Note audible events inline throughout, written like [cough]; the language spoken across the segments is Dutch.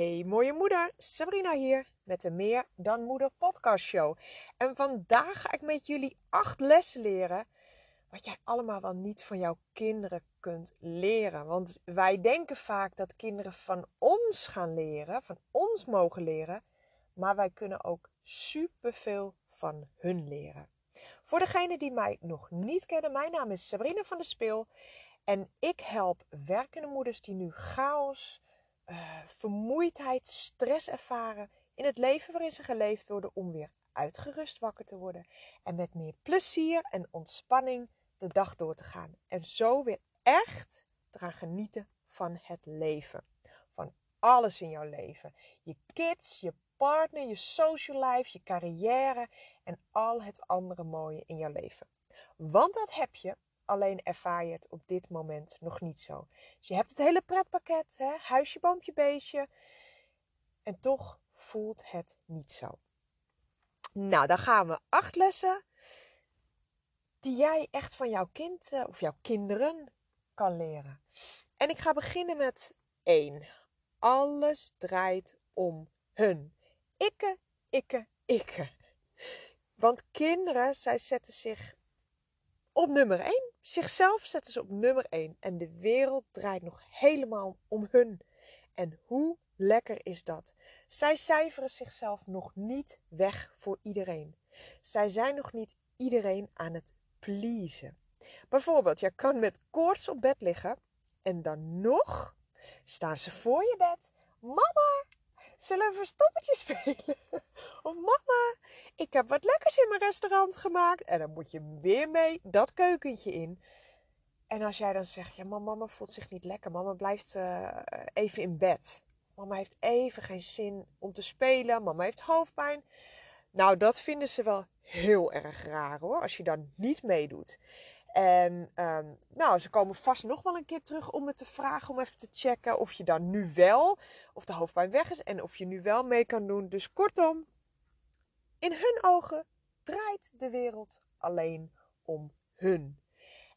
Hey mooie moeder, Sabrina hier met de Meer dan Moeder podcast show. En vandaag ga ik met jullie acht lessen leren wat jij allemaal wel niet van jouw kinderen kunt leren. Want wij denken vaak dat kinderen van ons gaan leren, van ons mogen leren, maar wij kunnen ook superveel van hun leren. Voor degenen die mij nog niet kennen, mijn naam is Sabrina van der Speel en ik help werkende moeders die nu chaos uh, vermoeidheid, stress ervaren in het leven waarin ze geleefd worden om weer uitgerust wakker te worden en met meer plezier en ontspanning de dag door te gaan. En zo weer echt te gaan genieten van het leven. Van alles in jouw leven. Je kids, je partner, je social life, je carrière en al het andere mooie in jouw leven. Want dat heb je alleen ervaar je het op dit moment nog niet zo. Dus je hebt het hele pretpakket, hè? huisje, boompje, beestje. En toch voelt het niet zo. Nou, dan gaan we acht lessen die jij echt van jouw kind eh, of jouw kinderen kan leren. En ik ga beginnen met één. Alles draait om hun. Ikke, ikke, ikke. Want kinderen, zij zetten zich op nummer 1. Zichzelf zetten ze op nummer 1. En de wereld draait nog helemaal om hun. En hoe lekker is dat? Zij cijferen zichzelf nog niet weg voor iedereen. Zij zijn nog niet iedereen aan het pleasen. Bijvoorbeeld, je kan met koorts op bed liggen en dan nog staan ze voor je bed. Mama, zullen we verstoppertje [laughs] spelen? Of mama, ik heb wat lekkers in mijn restaurant gemaakt. En dan moet je weer mee dat keukentje in. En als jij dan zegt, ja, mama voelt zich niet lekker. Mama blijft uh, even in bed. Mama heeft even geen zin om te spelen. Mama heeft hoofdpijn. Nou, dat vinden ze wel heel erg raar hoor, als je dan niet meedoet. En um, nou, ze komen vast nog wel een keer terug om me te vragen om even te checken of je dan nu wel, of de hoofdpijn weg is en of je nu wel mee kan doen. Dus kortom, in hun ogen draait de wereld alleen om hun.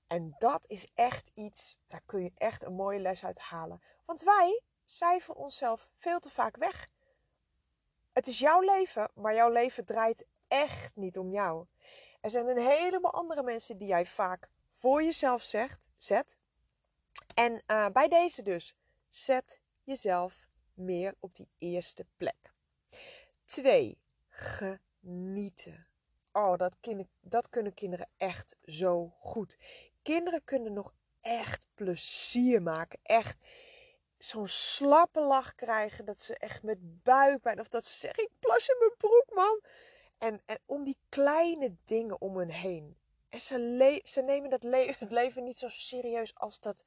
En dat is echt iets, daar kun je echt een mooie les uit halen. Want wij cijferen onszelf veel te vaak weg. Het is jouw leven, maar jouw leven draait echt niet om jou. Er zijn een heleboel andere mensen die jij vaak voor jezelf zegt, zet. En uh, bij deze dus, zet jezelf meer op die eerste plek. Twee, genieten. Oh, dat, dat kunnen kinderen echt zo goed. Kinderen kunnen nog echt plezier maken. Echt zo'n slappe lach krijgen. Dat ze echt met buikpijn. Of dat ze zeggen: Ik plas in mijn broek, man. En, en om die kleine dingen om hun heen. En ze, ze nemen dat [laughs] het leven niet zo serieus als dat,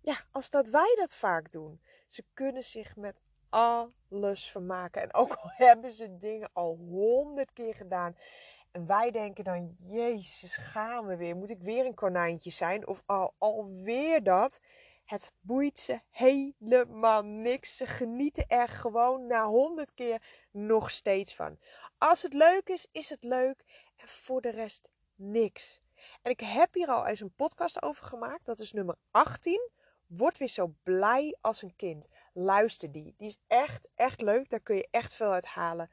ja, als dat wij dat vaak doen. Ze kunnen zich met alles vermaken. En ook al [laughs] hebben ze dingen al honderd keer gedaan. En wij denken dan, Jezus, gaan we weer? Moet ik weer een konijntje zijn? Of al, alweer dat? Het boeit ze helemaal niks. Ze genieten er gewoon na honderd keer nog steeds van. Als het leuk is, is het leuk. En voor de rest niks. En ik heb hier al eens een podcast over gemaakt. Dat is nummer 18. Word weer zo blij als een kind. Luister die. Die is echt, echt leuk. Daar kun je echt veel uit halen.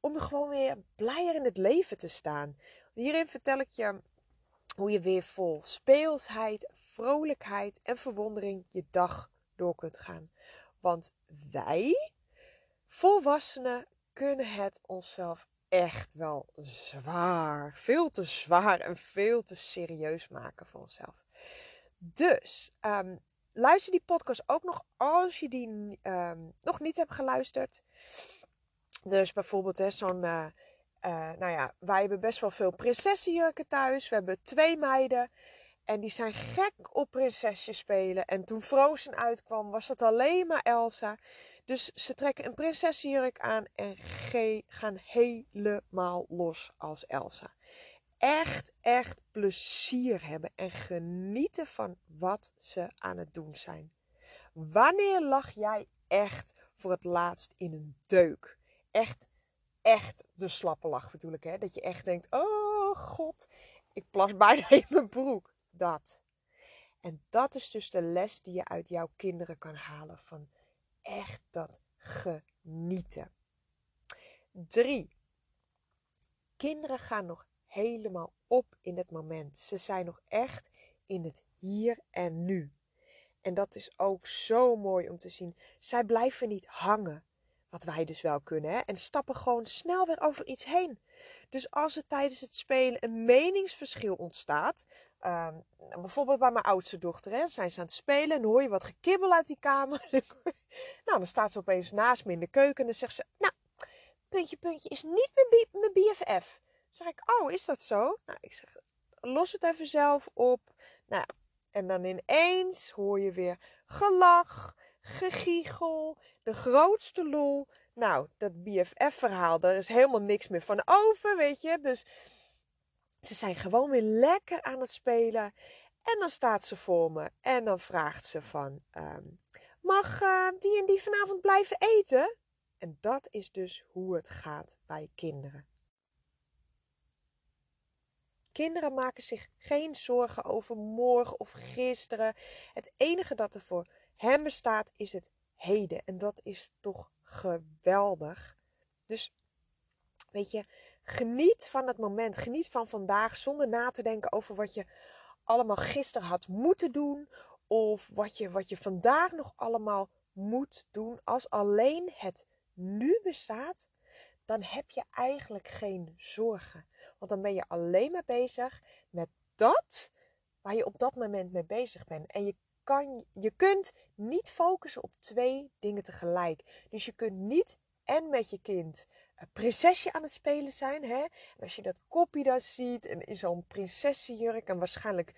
Om gewoon weer blijer in het leven te staan. Hierin vertel ik je hoe je weer vol speelsheid, vrolijkheid en verwondering je dag door kunt gaan. Want wij, volwassenen, kunnen het onszelf echt wel zwaar, veel te zwaar en veel te serieus maken voor onszelf. Dus um, luister die podcast ook nog als je die um, nog niet hebt geluisterd. Dus bijvoorbeeld zo'n, uh, uh, nou ja, wij hebben best wel veel prinsessenjurken thuis. We hebben twee meiden. En die zijn gek op prinsesjes spelen. En toen Frozen uitkwam, was het alleen maar Elsa. Dus ze trekken een prinsessenjurk aan en gaan helemaal los als Elsa. Echt, echt plezier hebben en genieten van wat ze aan het doen zijn. Wanneer lag jij echt voor het laatst in een deuk? Echt, echt de slappe lach bedoel ik, hè? Dat je echt denkt, oh god, ik plas bijna in mijn broek. Dat. En dat is dus de les die je uit jouw kinderen kan halen van echt dat genieten. 3. Kinderen gaan nog helemaal op in het moment. Ze zijn nog echt in het hier en nu. En dat is ook zo mooi om te zien. Zij blijven niet hangen, wat wij dus wel kunnen, hè? en stappen gewoon snel weer over iets heen. Dus als er tijdens het spelen een meningsverschil ontstaat, ehm, bijvoorbeeld bij mijn oudste dochter, hè, zijn ze aan het spelen en hoor je wat gekibbel uit die kamer. [laughs] nou, dan staat ze opeens naast me in de keuken en dan zegt ze, nou, puntje, puntje is niet mijn, mijn BFF. zeg ik, oh, is dat zo? Nou, ik zeg, los het even zelf op. Nou, en dan ineens hoor je weer gelach, gegiegel, de grootste lol. Nou, dat BFF-verhaal, daar is helemaal niks meer van over, weet je. Dus ze zijn gewoon weer lekker aan het spelen. En dan staat ze voor me en dan vraagt ze van... Ehm, mag uh, die en die vanavond blijven eten? En dat is dus hoe het gaat bij kinderen. Kinderen maken zich geen zorgen over morgen of gisteren. Het enige dat er voor hem bestaat is het heden. En dat is toch geweldig. Dus weet je, geniet van het moment. Geniet van vandaag zonder na te denken over wat je allemaal gisteren had moeten doen. Of wat je, wat je vandaag nog allemaal moet doen. Als alleen het nu bestaat, dan heb je eigenlijk geen zorgen. Want dan ben je alleen maar bezig met dat waar je op dat moment mee bezig bent. En je, je kunt niet focussen op twee dingen tegelijk. Dus je kunt niet en met je kind een prinsesje aan het spelen zijn. Hè? En als je dat kopje daar ziet en in zo'n prinsessenjurk en waarschijnlijk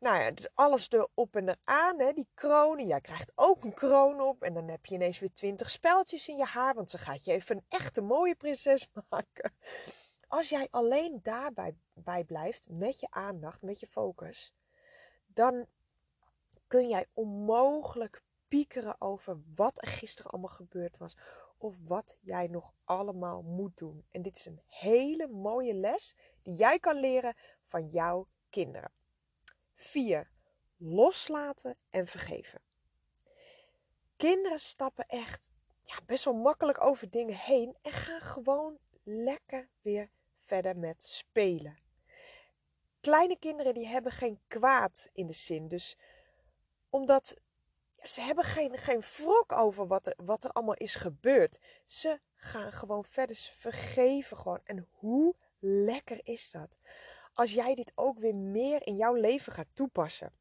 nou ja, alles erop en eraan, hè, die kronen. Jij krijgt ook een kroon op. En dan heb je ineens weer twintig speltjes in je haar. Want ze gaat je even een echte mooie prinses [laughs] maken. Als jij alleen daarbij bij blijft, met je aandacht, met je focus, dan kun jij onmogelijk piekeren over wat er gisteren allemaal gebeurd was. Of wat jij nog allemaal moet doen. En dit is een hele mooie les die jij kan leren van jouw kinderen. 4. Loslaten en vergeven. Kinderen stappen echt ja, best wel makkelijk over dingen heen en gaan gewoon lekker weer verder met spelen. Kleine kinderen die hebben geen kwaad in de zin. Dus omdat ze hebben geen, geen wrok over wat er, wat er allemaal is gebeurd. Ze gaan gewoon verder. Ze vergeven gewoon. En hoe lekker is dat? als jij dit ook weer meer in jouw leven gaat toepassen.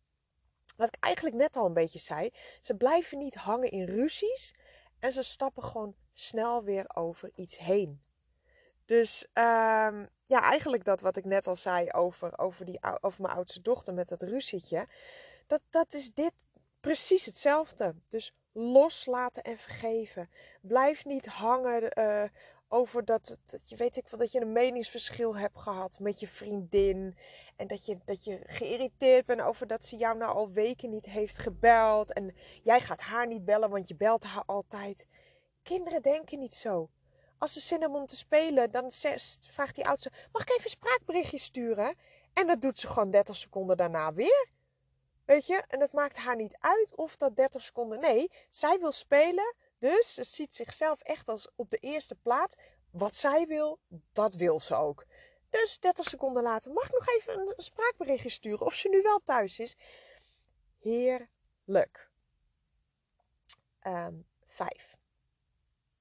Wat ik eigenlijk net al een beetje zei, ze blijven niet hangen in ruzies en ze stappen gewoon snel weer over iets heen. Dus uh, ja, eigenlijk dat wat ik net al zei over, over, die, over mijn oudste dochter met dat ruzietje. Dat, dat is dit precies hetzelfde. Dus loslaten en vergeven. Blijf niet hangen uh, over dat, dat je weet ik dat je een meningsverschil hebt gehad met je vriendin. En dat je, dat je geïrriteerd bent over dat ze jou nou al weken niet heeft gebeld. En jij gaat haar niet bellen, want je belt haar altijd. Kinderen denken niet zo. Als ze zin hebben om te spelen, dan vraagt die oudste: Mag ik even een spraakberichtje sturen? En dat doet ze gewoon 30 seconden daarna weer. Weet je? En het maakt haar niet uit of dat 30 seconden. Nee, zij wil spelen. Dus ze ziet zichzelf echt als op de eerste plaats. Wat zij wil, dat wil ze ook. Dus 30 seconden later mag ik nog even een spraakberichtje sturen of ze nu wel thuis is. Heerlijk. Um, vijf.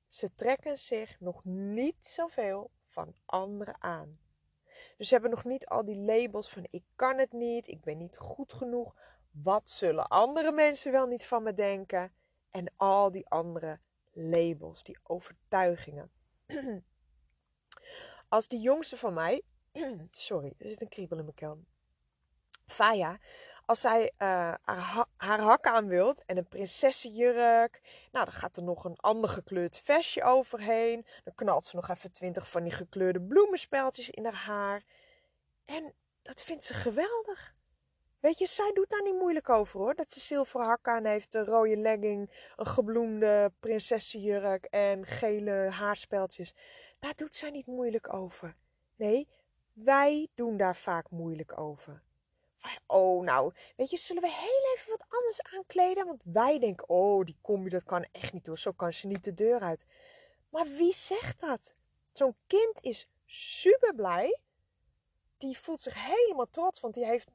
Ze trekken zich nog niet zoveel van anderen aan. Dus ze hebben nog niet al die labels van ik kan het niet, ik ben niet goed genoeg. Wat zullen andere mensen wel niet van me denken? En al die andere labels, die overtuigingen. [clears throat] Als de jongste van mij, [clears throat] sorry, er zit een kriebel in mijn keel. Faya, als zij uh, haar, haar hak aan wilt en een prinsessenjurk, nou dan gaat er nog een ander gekleurd vestje overheen. Dan knalt ze nog even twintig van die gekleurde bloemenspeltjes in haar haar. En dat vindt ze geweldig. Weet je, zij doet daar niet moeilijk over hoor. Dat ze zilveren hak aan heeft, een rode legging, een gebloemde prinsessenjurk en gele haarspeltjes. Daar doet zij niet moeilijk over. Nee, wij doen daar vaak moeilijk over. Oh, nou, weet je, zullen we heel even wat anders aankleden? Want wij denken, oh, die combi, dat kan echt niet door. Zo kan ze niet de deur uit. Maar wie zegt dat? Zo'n kind is super blij. Die voelt zich helemaal trots, want die heeft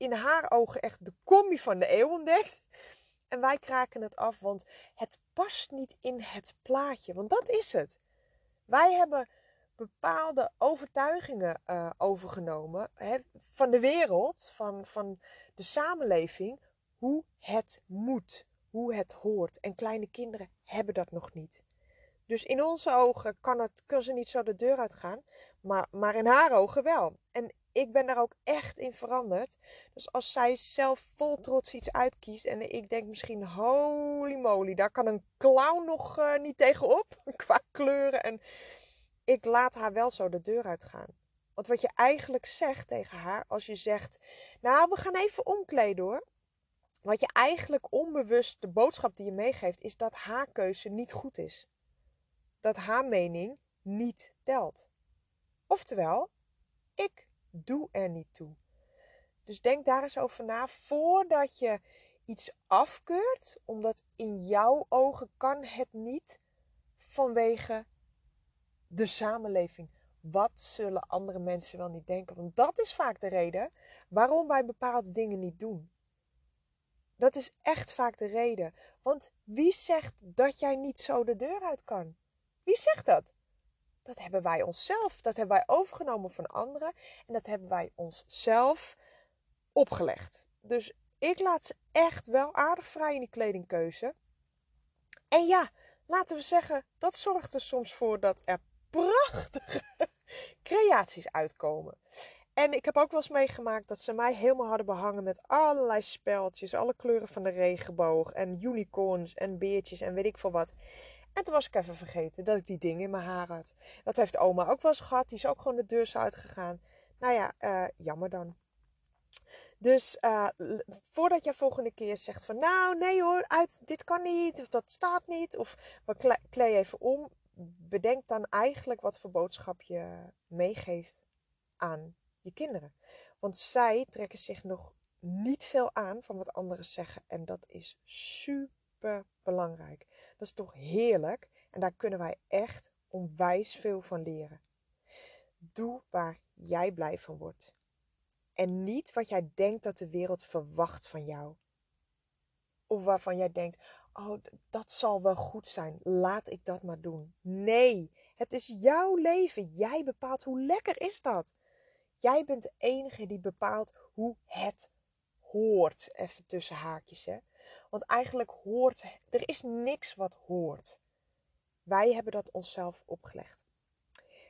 in haar ogen echt de combi van de eeuw ontdekt. En wij kraken het af, want het past niet in het plaatje. Want dat is het. Wij hebben bepaalde overtuigingen uh, overgenomen hè, van de wereld, van, van de samenleving, hoe het moet, hoe het hoort. En kleine kinderen hebben dat nog niet. Dus in onze ogen kan, het, kan ze niet zo de deur uitgaan, maar, maar in haar ogen wel. En ik ben daar ook echt in veranderd. Dus als zij zelf vol trots iets uitkiest en ik denk misschien, holy moly, daar kan een clown nog uh, niet tegenop [laughs] qua kleuren. En ik laat haar wel zo de deur uitgaan. Want wat je eigenlijk zegt tegen haar, als je zegt, nou we gaan even omkleden hoor. Wat je eigenlijk onbewust, de boodschap die je meegeeft, is dat haar keuze niet goed is. Dat haar mening niet telt. Oftewel, ik doe er niet toe. Dus denk daar eens over na voordat je iets afkeurt, omdat in jouw ogen kan het niet vanwege de samenleving. Wat zullen andere mensen wel niet denken? Want dat is vaak de reden waarom wij bepaalde dingen niet doen. Dat is echt vaak de reden. Want wie zegt dat jij niet zo de deur uit kan? Wie zegt dat? Dat hebben wij onszelf. Dat hebben wij overgenomen van anderen. En dat hebben wij onszelf opgelegd. Dus ik laat ze echt wel aardig vrij in die kledingkeuze. En ja, laten we zeggen, dat zorgt er soms voor dat er prachtige [laughs] creaties uitkomen. En ik heb ook wel eens meegemaakt dat ze mij helemaal hadden behangen met allerlei speltjes, alle kleuren van de regenboog en unicorns en beertjes en weet ik veel wat. En toen was ik even vergeten dat ik die dingen in mijn haar had. Dat heeft oma ook wel eens gehad. Die is ook gewoon de deur uitgegaan. Nou ja, uh, jammer dan. Dus uh, voordat je volgende keer zegt van nou nee hoor, uit, dit kan niet, of dat staat niet, of we klei even om, bedenk dan eigenlijk wat voor boodschap je meegeeft aan je kinderen. Want zij trekken zich nog niet veel aan van wat anderen zeggen. En dat is super belangrijk. Dat is toch heerlijk. En daar kunnen wij echt onwijs veel van leren. Doe waar jij blij van wordt. En niet wat jij denkt dat de wereld verwacht van jou. Of waarvan jij denkt, oh, dat zal wel goed zijn. Laat ik dat maar doen. Nee, het is jouw leven. Jij bepaalt hoe lekker is dat. Jij bent de enige die bepaalt hoe het hoort. Even tussen haakjes, hè. Want eigenlijk hoort, er is niks wat hoort. Wij hebben dat onszelf opgelegd.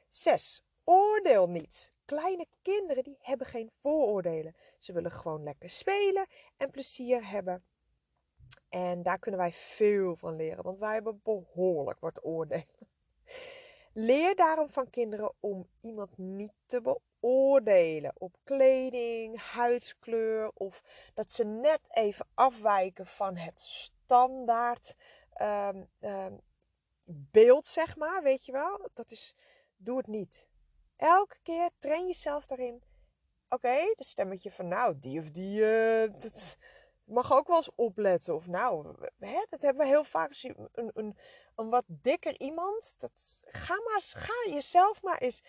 6. Oordeel niet. Kleine kinderen die hebben geen vooroordelen. Ze willen gewoon lekker spelen en plezier hebben. En daar kunnen wij veel van leren, want wij hebben behoorlijk wat oordelen. Leer daarom van kinderen om iemand niet te beoordelen op kleding, huidskleur of dat ze net even afwijken van het standaard um, um, beeld, zeg maar. Weet je wel? Dat is, doe het niet. Elke keer train jezelf daarin. Oké, okay, de stemmetje van nou, die of die, uh, dat mag ook wel eens opletten. Of nou, hè, dat hebben we heel vaak. Als je een, een, een wat dikker iemand, dat, ga, maar, ga jezelf maar eens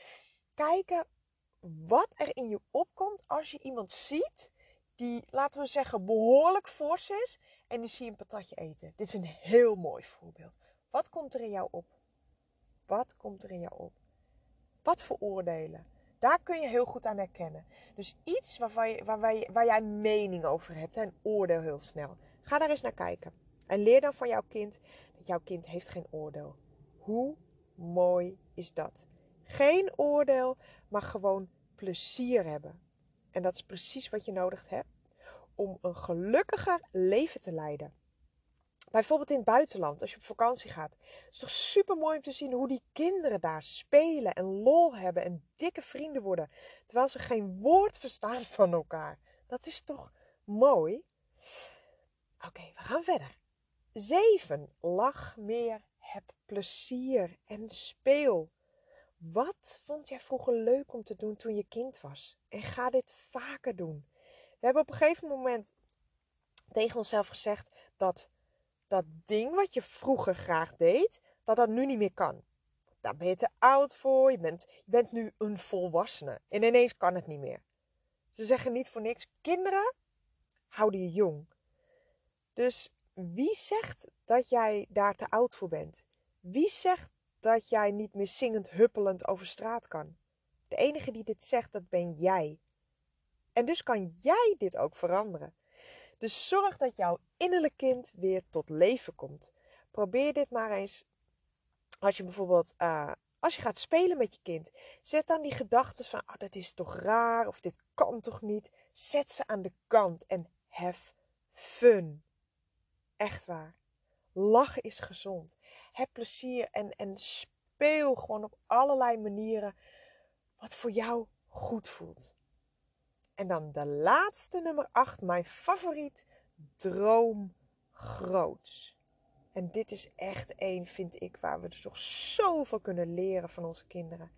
kijken wat er in je opkomt als je iemand ziet die, laten we zeggen, behoorlijk fors is en die zie je een patatje eten. Dit is een heel mooi voorbeeld. Wat komt er in jou op? Wat komt er in jou op? Wat voor oordelen? Daar kun je heel goed aan herkennen. Dus iets waarvan je, waar, je, waar jij mening over hebt en oordeel heel snel. Ga daar eens naar kijken. En leer dan van jouw kind dat jouw kind heeft geen oordeel. Hoe mooi is dat? Geen oordeel, maar gewoon plezier hebben. En dat is precies wat je nodig hebt om een gelukkiger leven te leiden. Bijvoorbeeld in het buitenland, als je op vakantie gaat. Het is toch super mooi om te zien hoe die kinderen daar spelen en lol hebben en dikke vrienden worden. Terwijl ze geen woord verstaan [laughs] van elkaar. Dat is toch mooi? Oké, we gaan verder. 7. Lach meer, heb plezier en speel. Wat vond jij vroeger leuk om te doen toen je kind was? En ga dit vaker doen. We hebben op een gegeven moment tegen onszelf gezegd dat dat ding wat je vroeger graag deed, dat dat nu niet meer kan. Daar ben je te oud voor, je bent, je bent nu een volwassene en ineens kan het niet meer. Ze zeggen niet voor niks, kinderen houden je jong. Dus wie zegt dat jij daar te oud voor bent? Wie zegt dat jij niet meer zingend huppelend over straat kan? De enige die dit zegt, dat ben jij. En dus kan jij dit ook veranderen. Dus zorg dat jouw innerlijk kind weer tot leven komt. Probeer dit maar eens. Als je bijvoorbeeld, uh, als je gaat spelen met je kind, zet dan die gedachten van, oh, dat is toch raar of dit kan toch niet. Zet ze aan de kant en have fun. Echt waar. Lachen is gezond. Heb plezier en, en speel gewoon op allerlei manieren wat voor jou goed voelt. En dan de laatste nummer 8, mijn favoriet, droom groots. En dit is echt één, vind ik, waar we dus toch zoveel kunnen leren van onze kinderen.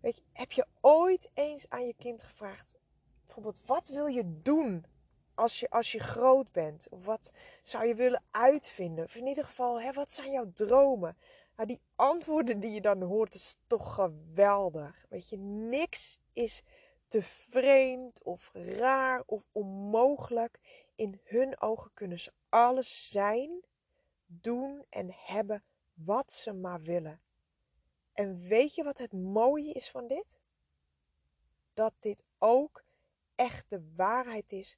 Weet je, heb je ooit eens aan je kind gevraagd, bijvoorbeeld, wat wil je doen als je, als je groot bent? Wat zou je willen uitvinden? Of in ieder geval, hè, wat zijn jouw dromen? Nou, die antwoorden die je dan hoort, is toch geweldig. Weet je, niks is te vreemd of raar of onmogelijk. In hun ogen kunnen ze alles zijn, doen en hebben wat ze maar willen. En weet je wat het mooie is van dit? Dat dit ook echt de waarheid is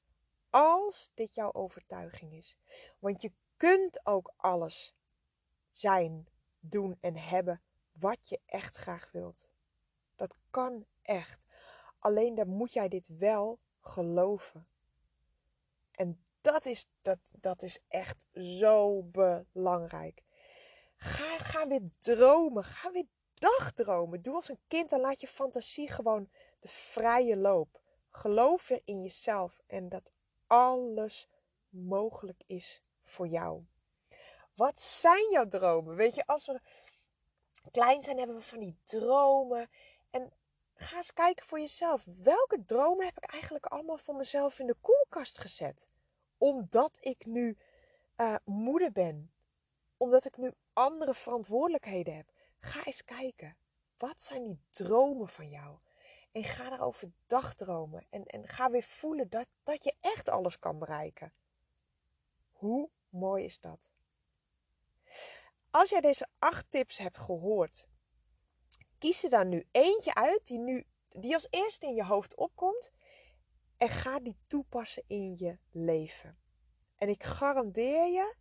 als dit jouw overtuiging is. Want je kunt ook alles zijn, doen en hebben wat je echt graag wilt. Dat kan echt. Alleen dan moet jij dit wel geloven. En dat is, dat, dat is echt zo belangrijk. Ga, ga weer dromen. Ga weer dagdromen. Doe als een kind en laat je fantasie gewoon de vrije loop. Geloof weer in jezelf en dat alles mogelijk is voor jou. Wat zijn jouw dromen? Weet je, als we klein zijn, hebben we van die dromen. En ga eens kijken voor jezelf. Welke dromen heb ik eigenlijk allemaal voor mezelf in de koelkast gezet? Omdat ik nu uh, moeder ben. Omdat ik nu andere verantwoordelijkheden heb. Ga eens kijken. Wat zijn die dromen van jou? En ga daarover dagdromen. En, en ga weer voelen dat, dat je echt alles kan bereiken. Hoe mooi is dat? Als jij deze acht tips hebt gehoord, kies er dan nu eentje uit die, nu, die als eerste in je hoofd opkomt. En ga die toepassen in je leven. En ik garandeer je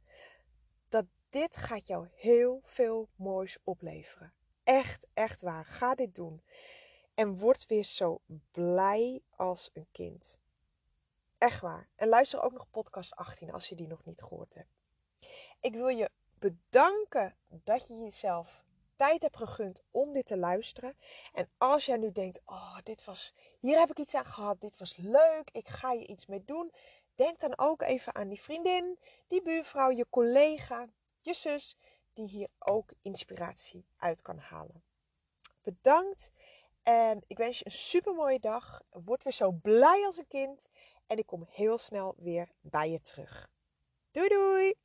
dat dit gaat jou heel veel moois opleveren. Echt, echt waar. Ga dit doen. En word weer zo blij als een kind. Echt waar. En luister ook nog podcast 18 als je die nog niet gehoord hebt. Ik wil je bedanken dat je jezelf tijd hebt gegund om dit te luisteren. En als jij nu denkt, oh, dit was, hier heb ik iets aan gehad, dit was leuk, ik ga je iets mee doen. Denk dan ook even aan die vriendin, die buurvrouw, je collega, je zus, die hier ook inspiratie uit kan halen. Bedankt en ik wens je een super mooie dag. Word weer zo blij als een kind. En ik kom heel snel weer bij je terug. Doei doei!